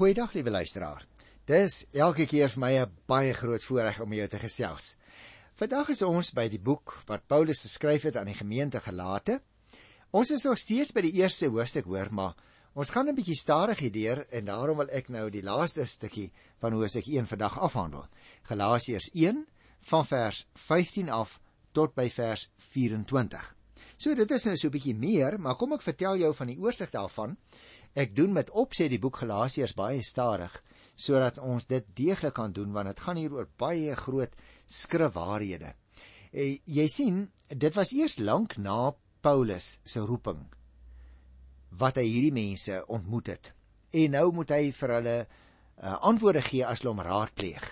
Goeiedag liewe luisteraar. Dis elke keer vir my 'n baie groot voorreg om jou te gesels. Vandag is ons by die boek wat Paulus geskryf het aan die gemeente Galate. Ons is nog steeds by die eerste hoofstuk hoor, maar ons gaan 'n bietjie stadig hierdeur en daarom wil ek nou die laaste stukkie van Hoofstuk 1 vandag afhandel. Galasiërs 1 van vers 15 af tot by vers 24. So dit is nou so 'n bietjie meer, maar kom ek vertel jou van die oorsig daarvan. Ek doen met opset die boek Galasiërs baie stadig sodat ons dit deeglik kan doen want dit gaan hier oor baie groot skrifwaarhede. E, jy sien, dit was eers lank na Paulus se roeping wat hy hierdie mense ontmoet het. En nou moet hy vir hulle uh, antwoorde gee as hulle hom raadpleeg.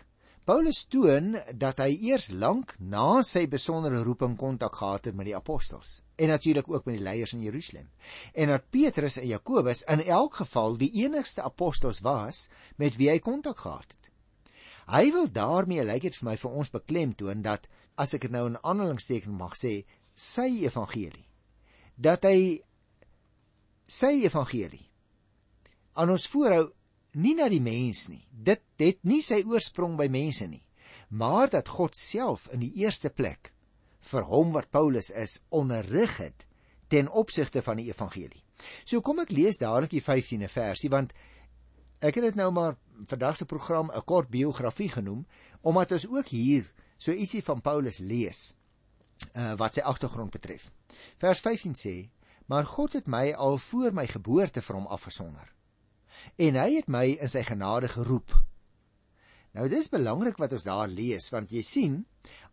Paulus toon dat hy eers lank na sy besondere roeping kontak gehad het met die apostels en natuurlik ook met die leiers in Jerusalem. En dat Petrus en Jakobus in elk geval die enigste apostels was met wie hy kontak gehad het. Hy wil daarmee lyk dit vir my vir ons beklemtoon dat as ek dit nou in aanhalingsteken mag sê, sy evangelie dat hy sy evangelie aan ons voorhou nie na die mens nie. Dit het nie sy oorsprong by mense nie, maar dat God self in die eerste plek vir hom wat Paulus is onderrig het ten opsigte van die evangelie. So kom ek lees dadelik die 15de versie want ek het dit nou maar vandag se program 'n kort biografie genoem omdat ons ook hier so ietsie van Paulus lees uh, wat sy agtergrond betref. Vers 15 sê: "Maar God het my al voor my geboorte vir hom afgesonder en hy het my in sy genade geroep. Nou dis belangrik wat ons daar lees want jy sien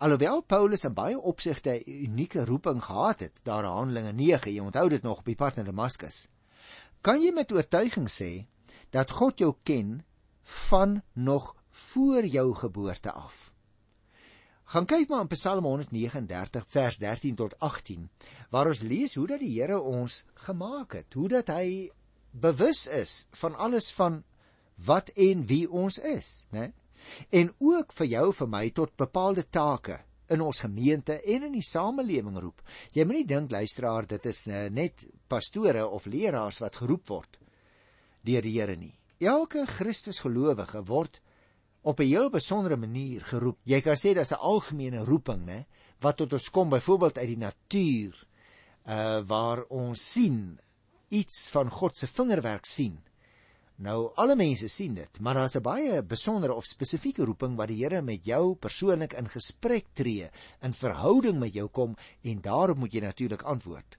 alhoewel Paulus in baie opsigte 'n unieke roeping gehad het, daar in Handelinge 9, jy onthou dit nog op die pad na Damaskus. Kan jy met oortuiging sê dat God jou ken van nog voor jou geboorte af? Gaan kyk maar in Psalm 139 vers 13 tot 18 waar ons lees hoe dat die Here ons gemaak het, hoe dat hy bewus is van alles van wat en wie ons is, né? En ook vir jou vir my tot bepaalde take in ons gemeente en in die samelewing roep. Jy moenie dink luisteraar dit is uh, net pastore of leraars wat geroep word deur die Here nie. Elke Christusgelowige word op 'n heel besondere manier geroep. Jy kan sê dis 'n algemene roeping, né, wat tot ons kom byvoorbeeld uit die natuur uh waar ons sien iets van God se vingerwerk sien. Nou alle mense sien dit, maar daar's 'n baie besondere of spesifieke roeping wat die Here met jou persoonlik in gesprek tree, in verhouding met jou kom en daarop moet jy natuurlik antwoord.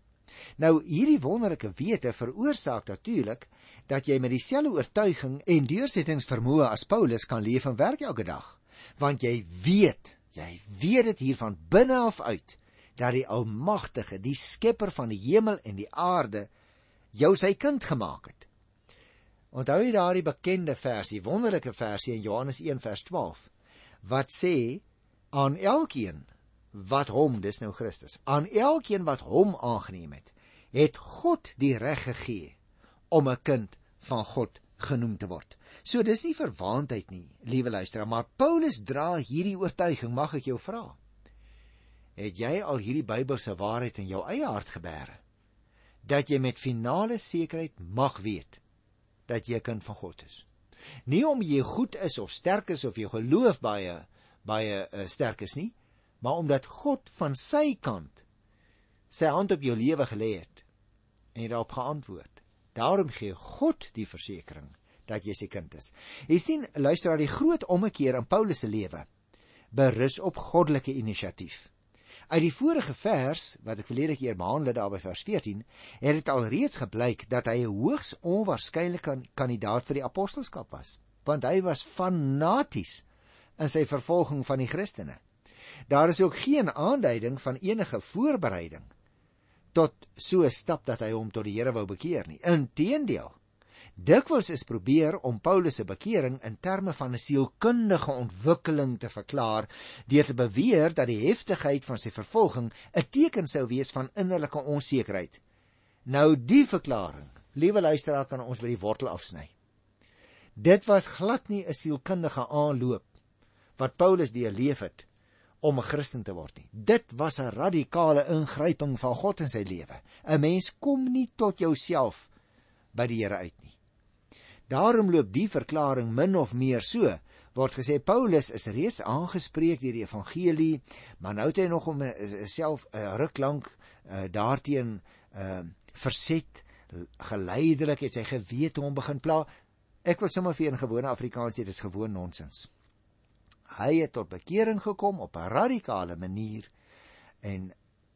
Nou hierdie wonderlike wete veroorsaak natuurlik dat jy met dieselfde oortuiging en deursettingsvermoë as Paulus kan leef en werk elke dag, want jy weet, jy weet dit hier van binne af uit dat die Almagtige, die Skepper van die hemel en die aarde jou sy kind gemaak het. Onthou jy daardie bekende versie, wonderlike versie in Johannes 1 vers 12 wat sê aan elkeen wat hom, dis nou Christus, aan elkeen wat hom aangeneem het, het God die reg gegee om 'n kind van God genoem te word. So dis nie verwaandheid nie, liewe luisteraar, maar Paulus dra hierdie oortuiging, mag ek jou vra. Het jy al hierdie Bybelse waarheid in jou eie hart gebeere? Dat jy met finale sekerheid mag weet dat jy kind van God is. Nie om jy goed is of sterk is of jou geloof baie baie uh, sterk is nie, maar omdat God van sy kant sy hand op jou lewe gelê het en jy daarop geantwoord. Daarom gee God die versekering dat jy sy kind is. Jy sien, luister na die groot ommekeer in Paulus se lewe berus op goddelike inisiatief. Uit die vorige vers wat ek verlede keer behandel het daar by vers 14, het dit alreeds gebleik dat hy 'n hoogs onwaarskynlike kandidaat vir die apostelskap was, want hy was fanaties in sy vervolging van die Christene. Daar is ook geen aanduiding van enige voorbereiding tot so 'n stap dat hy hom tot die Here wou bekeer nie. Inteendeel, Dikwels is probeer om Paulus se bekering in terme van 'n sielkundige ontwikkeling te verklaar deur te beweer dat die heftigheid van sy vervolging 'n teken sou wees van innerlike onsekerheid. Nou die verklaring, liewe luisteraar, kan ons by die wortel afsny. Dit was glad nie 'n sielkundige aanloop wat Paulus deurleef het om 'n Christen te word nie. Dit was 'n radikale ingryping van God in sy lewe. 'n Mens kom nie tot jouself by die Here uit nie. Daarom loop die verklaring min of meer so. Word gesê Paulus is reeds aangespreek deur die evangelie, maar nou het hy nog om self 'n uh, ruk lank uh, daarteen uh, verset, geleidelik het sy gewete hom begin pla. Ek wil sommer vir 'n gewone Afrikaans sê dis gewoon nonsens. Hy het tot bekering gekom op 'n radikale manier en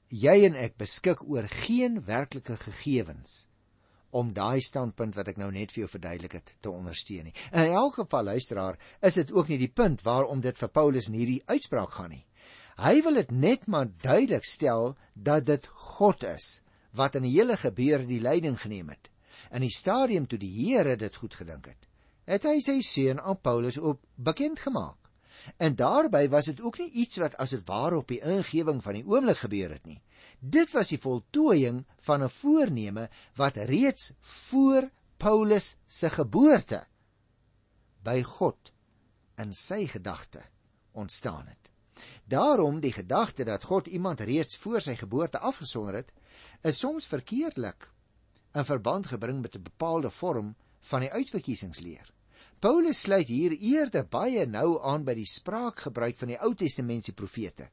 jy en ek beskik oor geen werklike gegevens om daai standpunt wat ek nou net vir jou verduidelik het te ondersteun nie. In elk geval luisteraar, is dit ook nie die punt waarom dit vir Paulus in hierdie uitspraak gaan nie. Hy wil dit net maar duidelik stel dat dit God is wat in die hele gebeure die leiding geneem het. In die stadium toe die Here dit goed gedink het, het hy sy seun aan Paulus op bekend gemaak. En daarbey was dit ook nie iets wat as dit ware op die ingewing van die oomblik gebeur het nie. Dit was die voltooiing van 'n voorneme wat reeds voor Paulus se geboorte by God in sy gedagte ontstaan het. Daarom die gedagte dat God iemand reeds voor sy geboorte afgesonder het, is soms verkeerdelik in verband gebring met 'n bepaalde vorm van die uitverkiesingsleer. Paulus sluit hier eerder baie nou aan by die spraakgebruik van die Ou Testamentiese profete.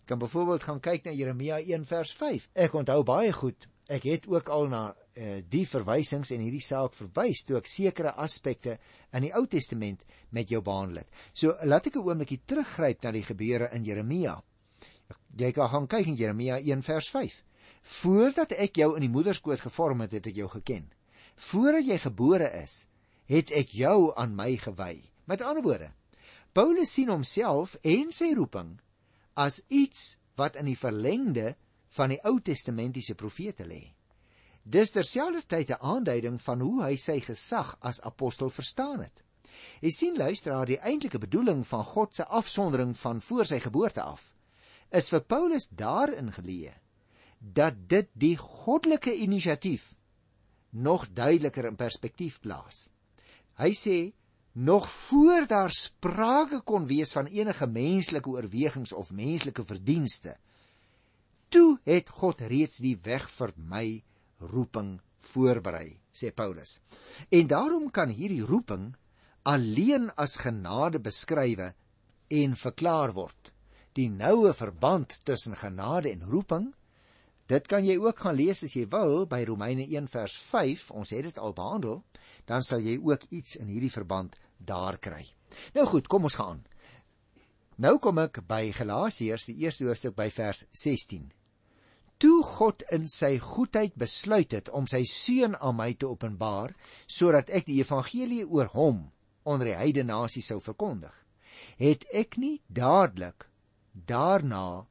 Jy kan byvoorbeeld gaan kyk na Jeremia 1 vers 5. Ek onthou baie goed. Ek het ook al na uh, die verwysings en hierdie saak verwys toe ek sekere aspekte in die Ou Testament met jou behandel het. So laat ek 'n oombliekie teruggryp na die gebeure in Jeremia. Jy kan gaan kyk in Jeremia 1 vers 5. Voordat ek jou in die moederskoot gevorm het, het ek jou geken. Voordat jy gebore is, het ek jou aan my gewy. Met ander woorde, Paulus sien homself en sy roeping as iets wat in die verlengde van die Ou Testamentiese profete lê. Dis terselfdertyd 'n aanduiding van hoe hy sy gesag as apostel verstaan het. Jy sien luisteraar, die eintlike bedoeling van God se afsondering van voor sy geboorte af is vir Paulus daarin geleë dat dit die goddelike inisiatief nog duideliker in perspektief plaas. Hy sê nog voor daar sprake kon wees van enige menslike oorwegings of menslike verdienste, toe het God reeds die weg vir my roeping voorberei, sê Paulus. En daarom kan hierdie roeping alleen as genade beskrywe en verklaar word. Die noue verband tussen genade en roeping Dit kan jy ook gaan lees as jy wil by Romeine 1 vers 5. Ons het dit al behandel. Dan sal jy ook iets in hierdie verband daar kry. Nou goed, kom ons gaan. Nou kom ek by Galasiërs, die eerste hoofstuk by vers 16. Toe God in sy goedheid besluit het om sy seun aan my te openbaar sodat ek die evangelie oor hom onder die heidene nasie sou verkondig, het ek nie dadelik daarna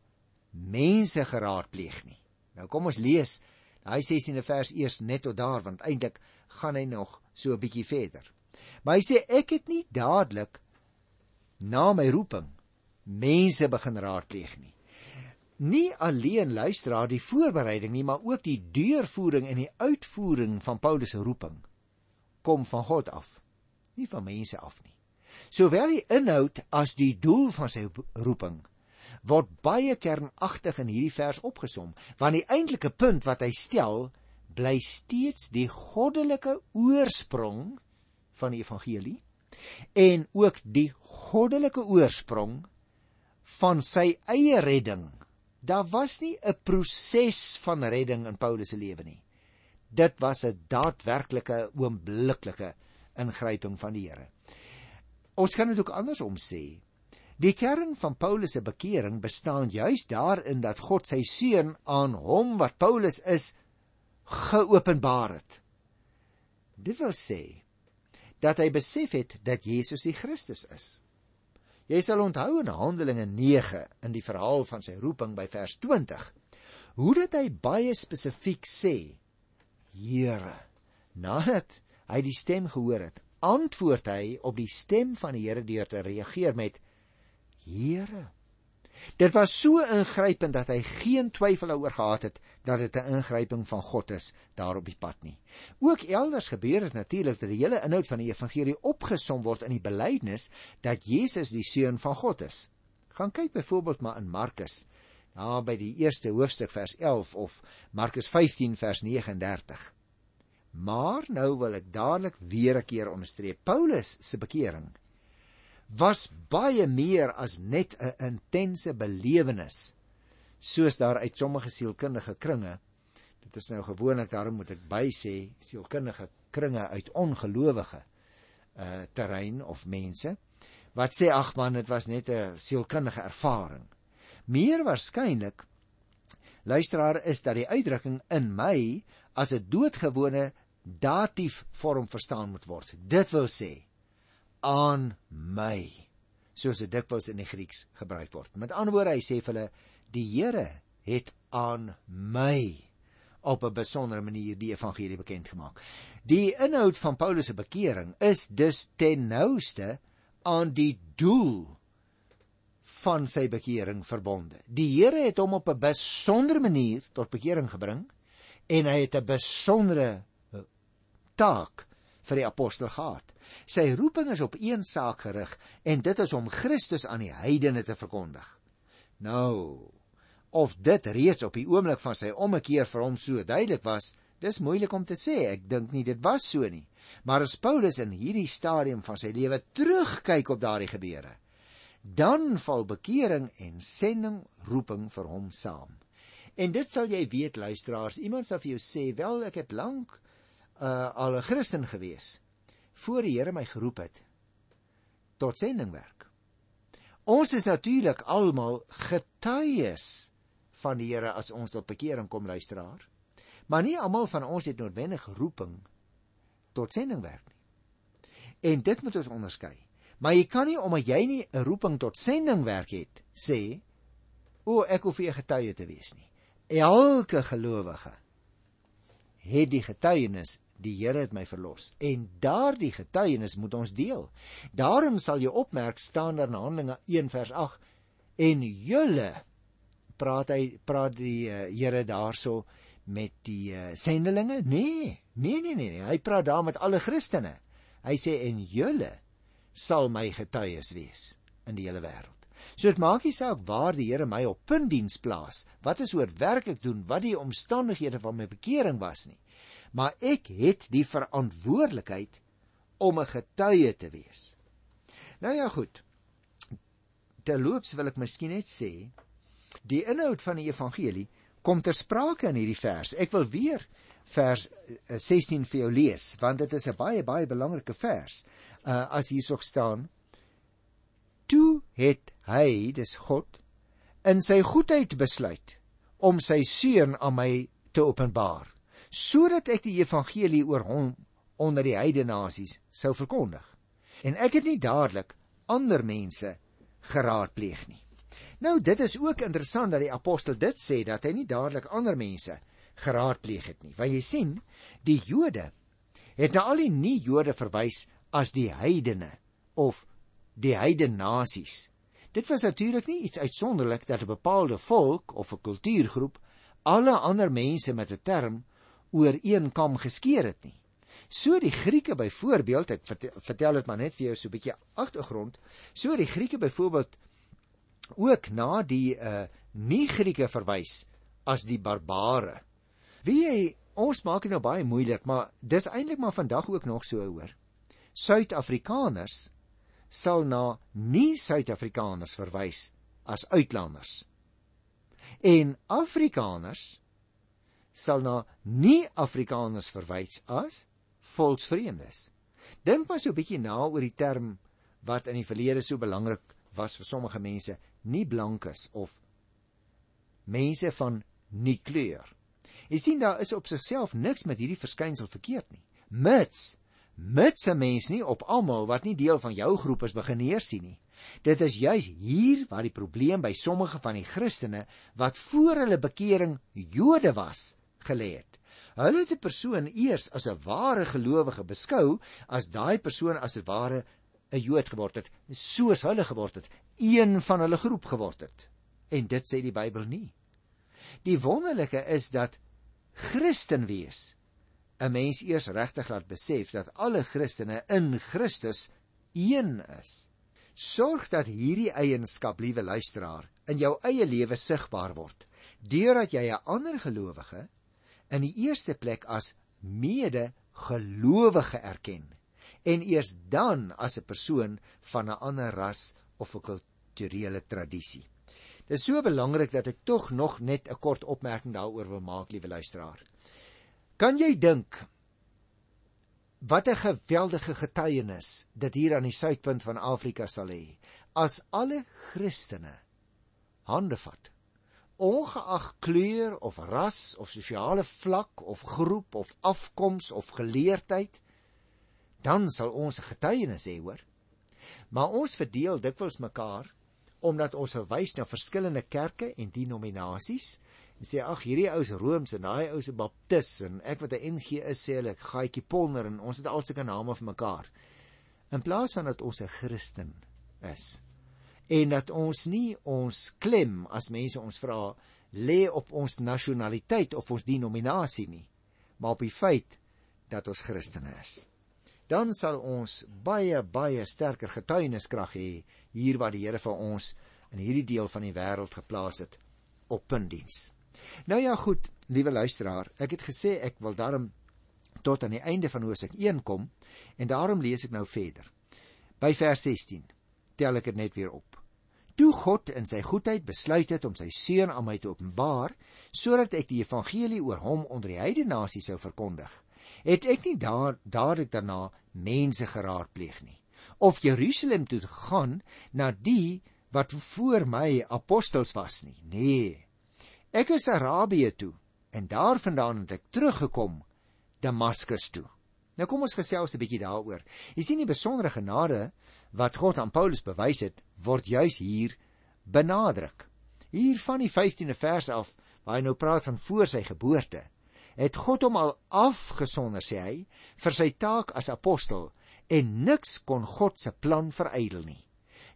mense geraadpleeg nie. Nou kom ons lees daai 16de vers eers net tot daar want eintlik gaan hy nog so 'n bietjie verder. Maar hy sê ek het nie dadelik na my roeping mense begin raadpleeg nie. Nie alleen luister daar die voorbereiding nie, maar ook die deurvoering en die uitvoering van Paulus se roeping kom van God af, nie van mense af nie. Sowel die inhoud as die doel van sy roeping word baie kernagtig in hierdie vers opgesom, want die eintlike punt wat hy stel, bly steeds die goddelike oorsprong van die evangelie en ook die goddelike oorsprong van sy eie redding. Daar was nie 'n proses van redding in Paulus se lewe nie. Dit was 'n daadwerklike oombliklike ingryping van die Here. Ons kan dit ook andersom sê. Die kern van Paulus se bekering bestaan juis daarin dat God sy seun aan hom wat Paulus is geopenbaar het. Dit wil sê dat hy besef het dat Jesus die Christus is. Jy sal onthou in Handelinge 9 in die verhaal van sy roeping by vers 20 hoe dit hy baie spesifiek sê: Here, nadat hy die stem gehoor het, antwoord hy op die stem van die Here deur te reageer met Here. Dit was so ingrypend dat hy geen twyfel daaroor gehad het dat dit 'n ingryping van God is daar op die pad nie. Ook elders gebeur dit natuurlik dat die hele inhoud van die evangelie opgesom word in die belydenis dat Jesus die seun van God is. Gaan kyk byvoorbeeld maar in Markus, daar by die eerste hoofstuk vers 11 of Markus 15 vers 39. Maar nou wil ek dadelik weer 'n keer onderstreep. Paulus se bekering was baie meer as net 'n intense belewenis soos daar uit sommige sielkundige kringe dit is nou gewoonlik daarom moet ek by sê sielkundige kringe uit ongelowige uh terrein of mense wat sê ag man dit was net 'n sielkundige ervaring. Meer waarskynlik luisteraar is dat die uitdrukking in my as 'n doodgewone datief vorm verstaan moet word. Dit wil sê aan my soos dit dikwels in die Grieks gebruik word. Met ander woorde, hy sê vir hulle die Here het aan my op 'n besondere manier die evangelie bekend gemaak. Die inhoud van Paulus se bekering is dus ten nouste aan die doel van sy bekering verbonde. Die Here het hom op 'n besondere manier tot bekering gebring en hy het 'n besondere taak vir die apostel gehad. Sy roeping is op een saak gerig en dit is om Christus aan die heidene te verkondig. Nou, of dit reeds op die oomblik van sy ommekeer vir hom so duidelik was, dis moeilik om te sê. Ek dink nie dit was so nie. Maar as Paulus in hierdie stadium van sy lewe terugkyk op daardie gebeure, dan val bekering en sending roeping vir hom saam. En dit sal jy weet luisteraars, iemand sal vir jou sê, "Wel, ek het lank uh, al 'n Christen gewees." Voor die Here my geroep het tot sendingwerk. Ons is natuurlik almal getuies van die Here as ons tot bekering kom luisteraar. Maar nie almal van ons het noodwendig roeping tot sendingwerk nie. En dit moet ons onderskei. Maar jy kan nie omdat jy nie 'n roeping tot sendingwerk het, sê o, ek hoef nie 'n getuie te wees nie. Elke gelowige het die getuienis die Here het my verlos en daardie getuienis moet ons deel. Daarom sal jy opmerk staan daar in Handelinge 1 vers 8 en julle praat hy praat die uh, Here daarso met die uh, sendelinge? Nee, nee, nee, nee, nee, hy praat daar met alle Christene. Hy sê en julle sal my getuies wees in die hele wêreld. So dit maak nie saak waar die Here my op puntdiens plaas, wat is oor werk ek doen, wat die omstandighede van my bekering was nie maar ek het die verantwoordelikheid om 'n getuie te wees. Nou ja, goed. Terloops wil ek miskien net sê, die inhoud van die evangelie kom ter sprake in hierdie vers. Ek wil weer vers 16 eh, vir jou lees, want dit is 'n baie baie belangrike vers. Uh as hierso staan: Toe het hy, dis God, in sy goedheid besluit om sy seun aan my te openbaar sodat ek die evangelie oor hom onder die heidene nasies sou verkondig. En ek het nie dadelik ander mense geraadpleeg nie. Nou dit is ook interessant dat die apostel dit sê dat hy nie dadelik ander mense geraadpleeg het nie. Want jy sien, die Jode het na al die nie-Jode verwys as die heidene of die heidene nasies. Dit was natuurlik nie iets uitsonderlik dat 'n bepaalde volk of 'n kultuurgroep alle ander mense met 'n term oor een kam geskeer het nie. So die Grieke byvoorbeeld, ek vertel dit maar net vir jou so 'n bietjie agtergrond, so die Grieke byvoorbeeld ook na die uh nie Grieke verwys as die barbare. Wie jy ons maak dit nou baie moeilik, maar dis eintlik maar vandag ook nog so hoor. Suid-Afrikaners sal na nie Suid-Afrikaners verwys as uitlanders. En Afrikaners sal na nie-Afrikaners verwys as volksvreemdes. Dink maar so 'n bietjie na oor die term wat in die verlede so belangrik was vir sommige mense, nie blankes of mense van nie kleur. Jy sien daar is op sigself niks met hierdie verskynsel verkeerd nie. Mits mits 'n mens nie op almal wat nie deel van jou groep is begin neersien nie. Dit is juis hier waar die probleem by sommige van die Christene wat voor hulle bekering Jode was, gelê het. Hulle het 'n persoon eers as 'n ware gelowige beskou as daai persoon as 'n ware 'n Jood geword het, soos hulle geword het, een van hulle groep geword het. En dit sê die Bybel nie. Die wonderlike is dat Christen wees 'n mens eers regtig laat besef dat alle Christene in Christus een is. Sorg dat hierdie eienskap, liewe luisteraar, in jou eie lewe sigbaar word, deurdat jy 'n ander gelowige in die eerste plek as mede gelowige erken en eers dan as 'n persoon van 'n ander ras of 'n kulturele tradisie. Dit is so belangrik dat ek tog nog net 'n kort opmerking daaroor wil maak, liewe luisteraar. Kan jy dink wat 'n geweldige getuienis dit hier aan die suidpunt van Afrika sal hê as alle Christene hande vat ongeag kleur of ras of sosiale vlak of groep of afkoms of geleerdheid dan sal ons getuienis hê hoor. Maar ons verdeel dikwels mekaar omdat ons verwys na verskillende kerke en denominasies en sê ag hierdie ou is rooms en daai ou 'n baptis en ek wat 'n NG is sê hulle gaaitjie polner en ons het al sulke name vir mekaar. In plaas van dat ons 'n Christen is en dat ons nie ons klem as mense ons vra lê op ons nasionaliteit of ons denominasie nie maar op die feit dat ons Christene is. Dan sal ons baie baie sterker getuieniskrag hê hier waar die Here vir ons in hierdie deel van die wêreld geplaas het op puntdiens nou ja goed liewe luisteraar ek het gesê ek wil daarom tot aan die einde van Hosea 1 kom en daarom lees ek nou verder. By vers 16 tel ek dit net weer op toe God in sy goedheid besluit het om sy seun aan my te openbaar sodat ek die evangelie oor hom onder die heidene nasie sou verkondig, het ek nie daar dadelik daarna mense geraadpleeg nie of Jerusalem toe gegaan na die wat voor my apostels was nie. Nee. Ek is Arabië toe en daarvandaan het ek teruggekom Damaskus toe. Nou kom ons gesels 'n bietjie daaroor. Jy sien die besondere genade wat God aan Paulus bewys het, word juis hier benadruk. Hier van die 15de vers af, waar hy nou praat van voor sy geboorte, het God hom al afgesonder sê hy vir sy taak as apostel en niks kon God se plan verydel nie.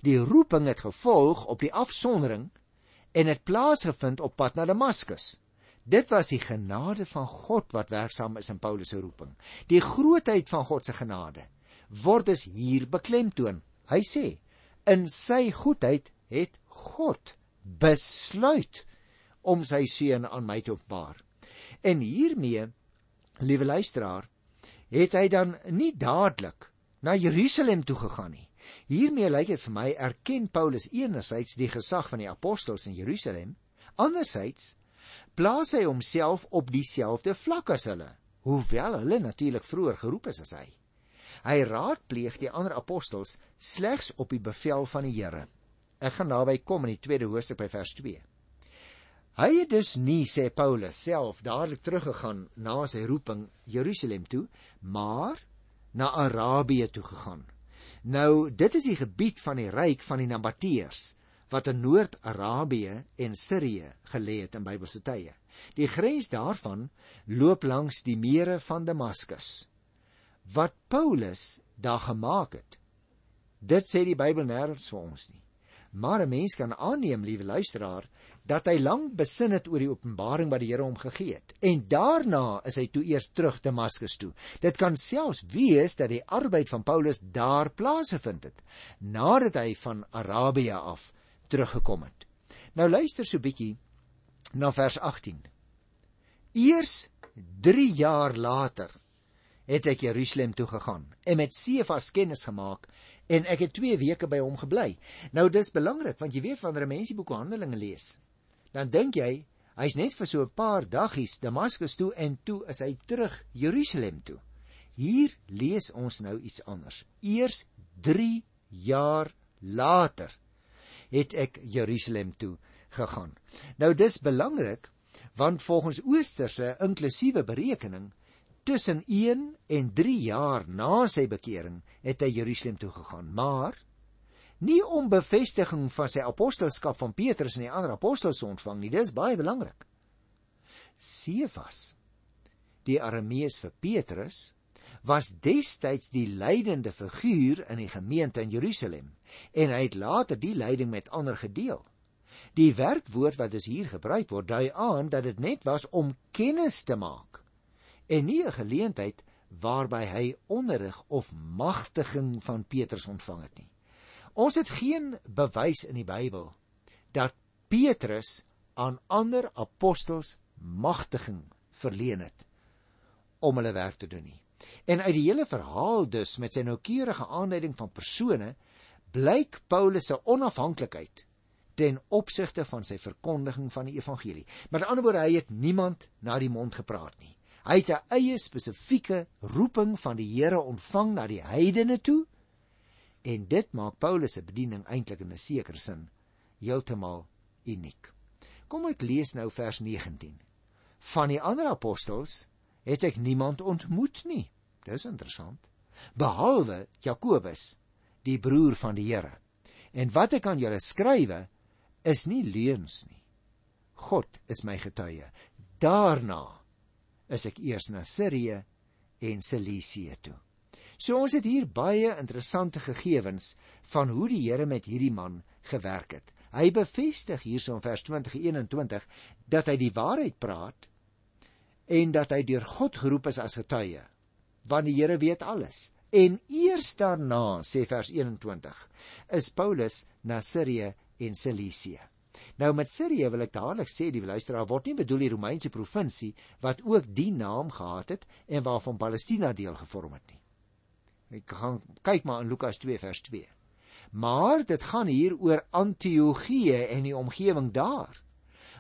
Die roeping het gevolg op die afsondering en het plaasgevind op pad na Damaskus. Dit was die genade van God wat werksaam is in Paulus se roeping. Die grootheid van God se genade word dus hier beklemtoon. Hy sê: "In sy goedheid het God besluit om sy seun aan my te openbaar." En hiermee, liewe luisteraar, het hy dan nie dadelik na Jerusalem toe gegaan nie. Hiermee lyk dit vir my erken Paulus enerzijds die gesag van die apostels in Jerusalem, anderzijds plaas hy homself op dieselfde vlak as hulle, hoewel hulle natuurlik vroeër geroep is as hy. Hy raadpleeg die ander apostels slegs op die bevel van die Here. Ek gaan naby kom in die tweede hoofstuk by vers 2. Hy het dus nie sê Paulus self dadelik teruggegaan na sy roeping Jerusalem toe, maar na Arabië toe gegaan. Nou, dit is die gebied van die ryk van die Nabateërs wat in Noord-Arabië en Sirië gelê het in Bybelse tye. Die grens daarvan loop langs die mere van Damaskus wat Paulus daar gemaak het. Dit sê die Bybel nêrens vir ons nie. Maar 'n mens kan aanneem, liewe luisteraar, dat hy lank besin het oor die openbaring wat die Here hom gegee het. En daarna is hy toe eers terug Damaskus toe. Dit kan selfs wees dat die arbeid van Paulus daar plaasgevind het nadat hy van Arabië af teruggekom het. Nou luister so bietjie na vers 18. Eers 3 jaar later het ek Jerusalem toe gegaan en met Sefas kennis gemaak en ek het 2 weke by hom gebly. Nou dis belangrik want jy weet wanneer 'n mens die boek Handelinge lees, dan dink jy hy's net vir so 'n paar daggies Damaskus toe en toe is hy terug Jerusalem toe. Hier lees ons nou iets anders. Eers 3 jaar later het ek Jerusalem toe gegaan. Nou dis belangrik want volgens oosterse inklusiewe berekening tussen 1 en 3 jaar na sy bekering het hy Jerusalem toe gegaan, maar nie om bevestiging van sy apostelskap van Petrus en die ander apostels te ontvang nie, dis baie belangrik. Sefas, die Aramees vir Petrus, was destyds die leidende figuur in die gemeente in Jerusalem en hy het later die leiding met ander gedeel. Die werkwoord wat dus hier gebruik word, dui aan dat dit net was om kennis te maak en nie 'n geleentheid waarby hy onderrig of magtiging van Petrus ontvang het nie. Ons het geen bewys in die Bybel dat Petrus aan ander apostels magtiging verleen het om hulle werk te doen nie. En uit die hele verhaal dus met sy noukeurige aanduiding van persone blyk Paulus se onafhanklikheid ten opsigte van sy verkondiging van die evangelie. Met ander woorde, hy het niemand na die mond gepraat nie. Hy het 'n eie spesifieke roeping van die Here ontvang na die heidene toe. En dit maak Paulus se bediening eintlik in 'n sekere sin heeltemal uniek. Kom ek lees nou vers 19. Van die ander apostels het ek niemand ontmoet nie. Dis interessant. Behalwe Jakobus, die broer van die Here. En wat ek aan julle skrywe, is nie leuns nie. God is my getuie. Daarna is ek eers na Sirië en Cilicië toe. So ons het hier baie interessante gegevens van hoe die Here met hierdie man gewerk het. Hy bevestig hierso in vers 20:21 dat hy die waarheid praat en dat hy deur God geroep is as getuie. Want die Here weet alles. En eers daarna, sê vers 21, is Paulus na Sirië en Cilicië. Nou met Sirië wil ek dadelik sê die luisteraar word nie bedoel die Romeinse provinsie wat ook die naam gehad het en waarvan Palestina deel gevorm het nie. Ek gaan kyk maar in Lukas 2 vers 2. Maar dit gaan hier oor Antiochië en die omgewing daar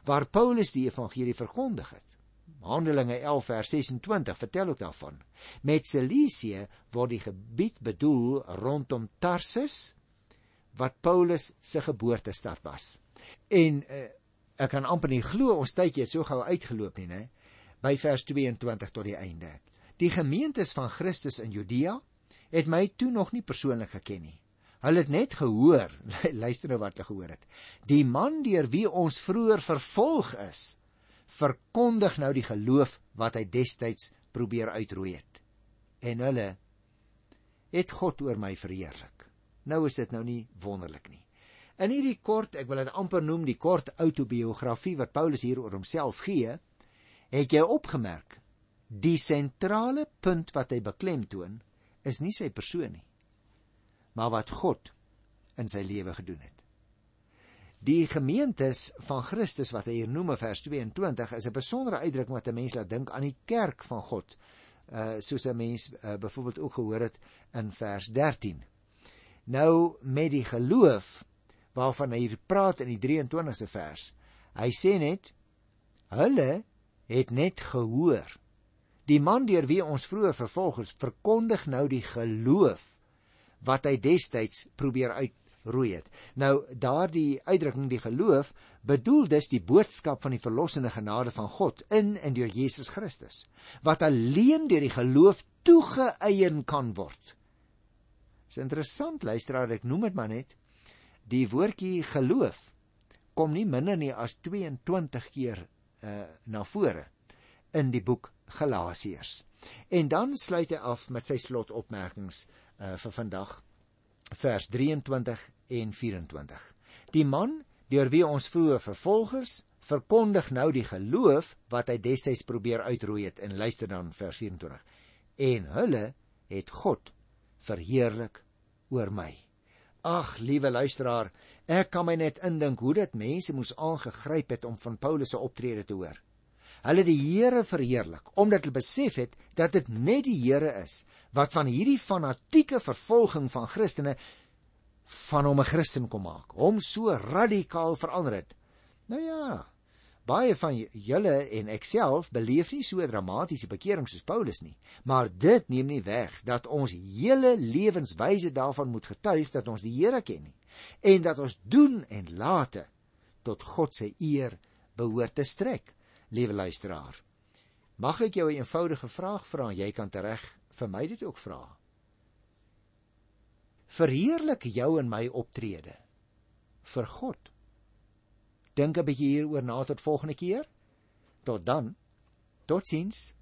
waar Paulus die evangelie verkondig het. Handelinge 11 vers 26 vertel ook daarvan. Met Cilicië word die gebied bedoel rondom Tarsus wat Paulus se geboortestad was. En uh, ek kan amper nie glo ons tydjie het so gou uitgeloop nie, né? By vers 22 tot die einde. Die gemeentes van Christus in Judea het my toe nog nie persoonlik geken nie. Hulle het net gehoor, luister nou wat hulle gehoor het. Die man deur wie ons vroeër vervolg is, verkondig nou die geloof wat hy destyds probeer uitroei het. En hulle het God oor my verheerlik. Nou is dit nou nie wonderlik nie. In hierdie kort, ek wil dit amper noem die kort autobiografie wat Paulus hier oor homself gee, het jy opgemerk die sentrale punt wat hy beklemtoon is nie sy persoon nie, maar wat God in sy lewe gedoen het. Die gemeentes van Christus wat hy hier noem in vers 22 is 'n besondere uitdrukking wat 'n mens laat dink aan die kerk van God. Uh soos 'n mens uh, byvoorbeeld ook gehoor het in vers 13. Nou met die geloof waarvan hy hier praat in die 23ste vers. Hy sê net hulle het net gehoor. Die man deur wie ons vroeër vervolg is, verkondig nou die geloof wat hy destyds probeer uitroei het. Nou daardie uitdrukking die geloof bedoel dus die boodskap van die verlossende genade van God in en deur Jesus Christus wat alleen deur die geloof toegeëien kan word. Dis interessant luisteraar, ek noem dit maar net. Die woordjie geloof kom nie minder nie as 22 keer uh na vore in die boek Galasiërs. En dan sluit hy af met sy slotopmerkings uh vir vandag vers 23 en 24. Die man deur wie ons vroeë vervolgers verkondig nou die geloof wat hy destyds probeer uitroei het en luister dan vers 24. En hulle het God verheerlik oor my. Ag, liewe luisteraar, ek kan my net indink hoe dit mense moes aangegryp het om van Paulus se optrede te hoor. Hulle die Here verheerlik omdat hulle besef het dat dit net die Here is wat van hierdie fanatieke vervolging van Christene van hom 'n Christen kom maak, hom so radikaal verander het. Nou ja, Baie van julle en ek self beleef nie so dramatiese bekering soos Paulus nie, maar dit neem nie weg dat ons hele lewenswyse daarvan moet getuig dat ons die Here ken nie en dat ons doen en late tot God se eer behoort te strek, liewe luisteraar. Mag ek jou 'n eenvoudige vraag vra en jy kan tereg vir my dit ook vra. Verheerlik jou en my optrede vir God Dink 'n bietjie hieroor na tot volgende keer. Tot dan. Totsiens.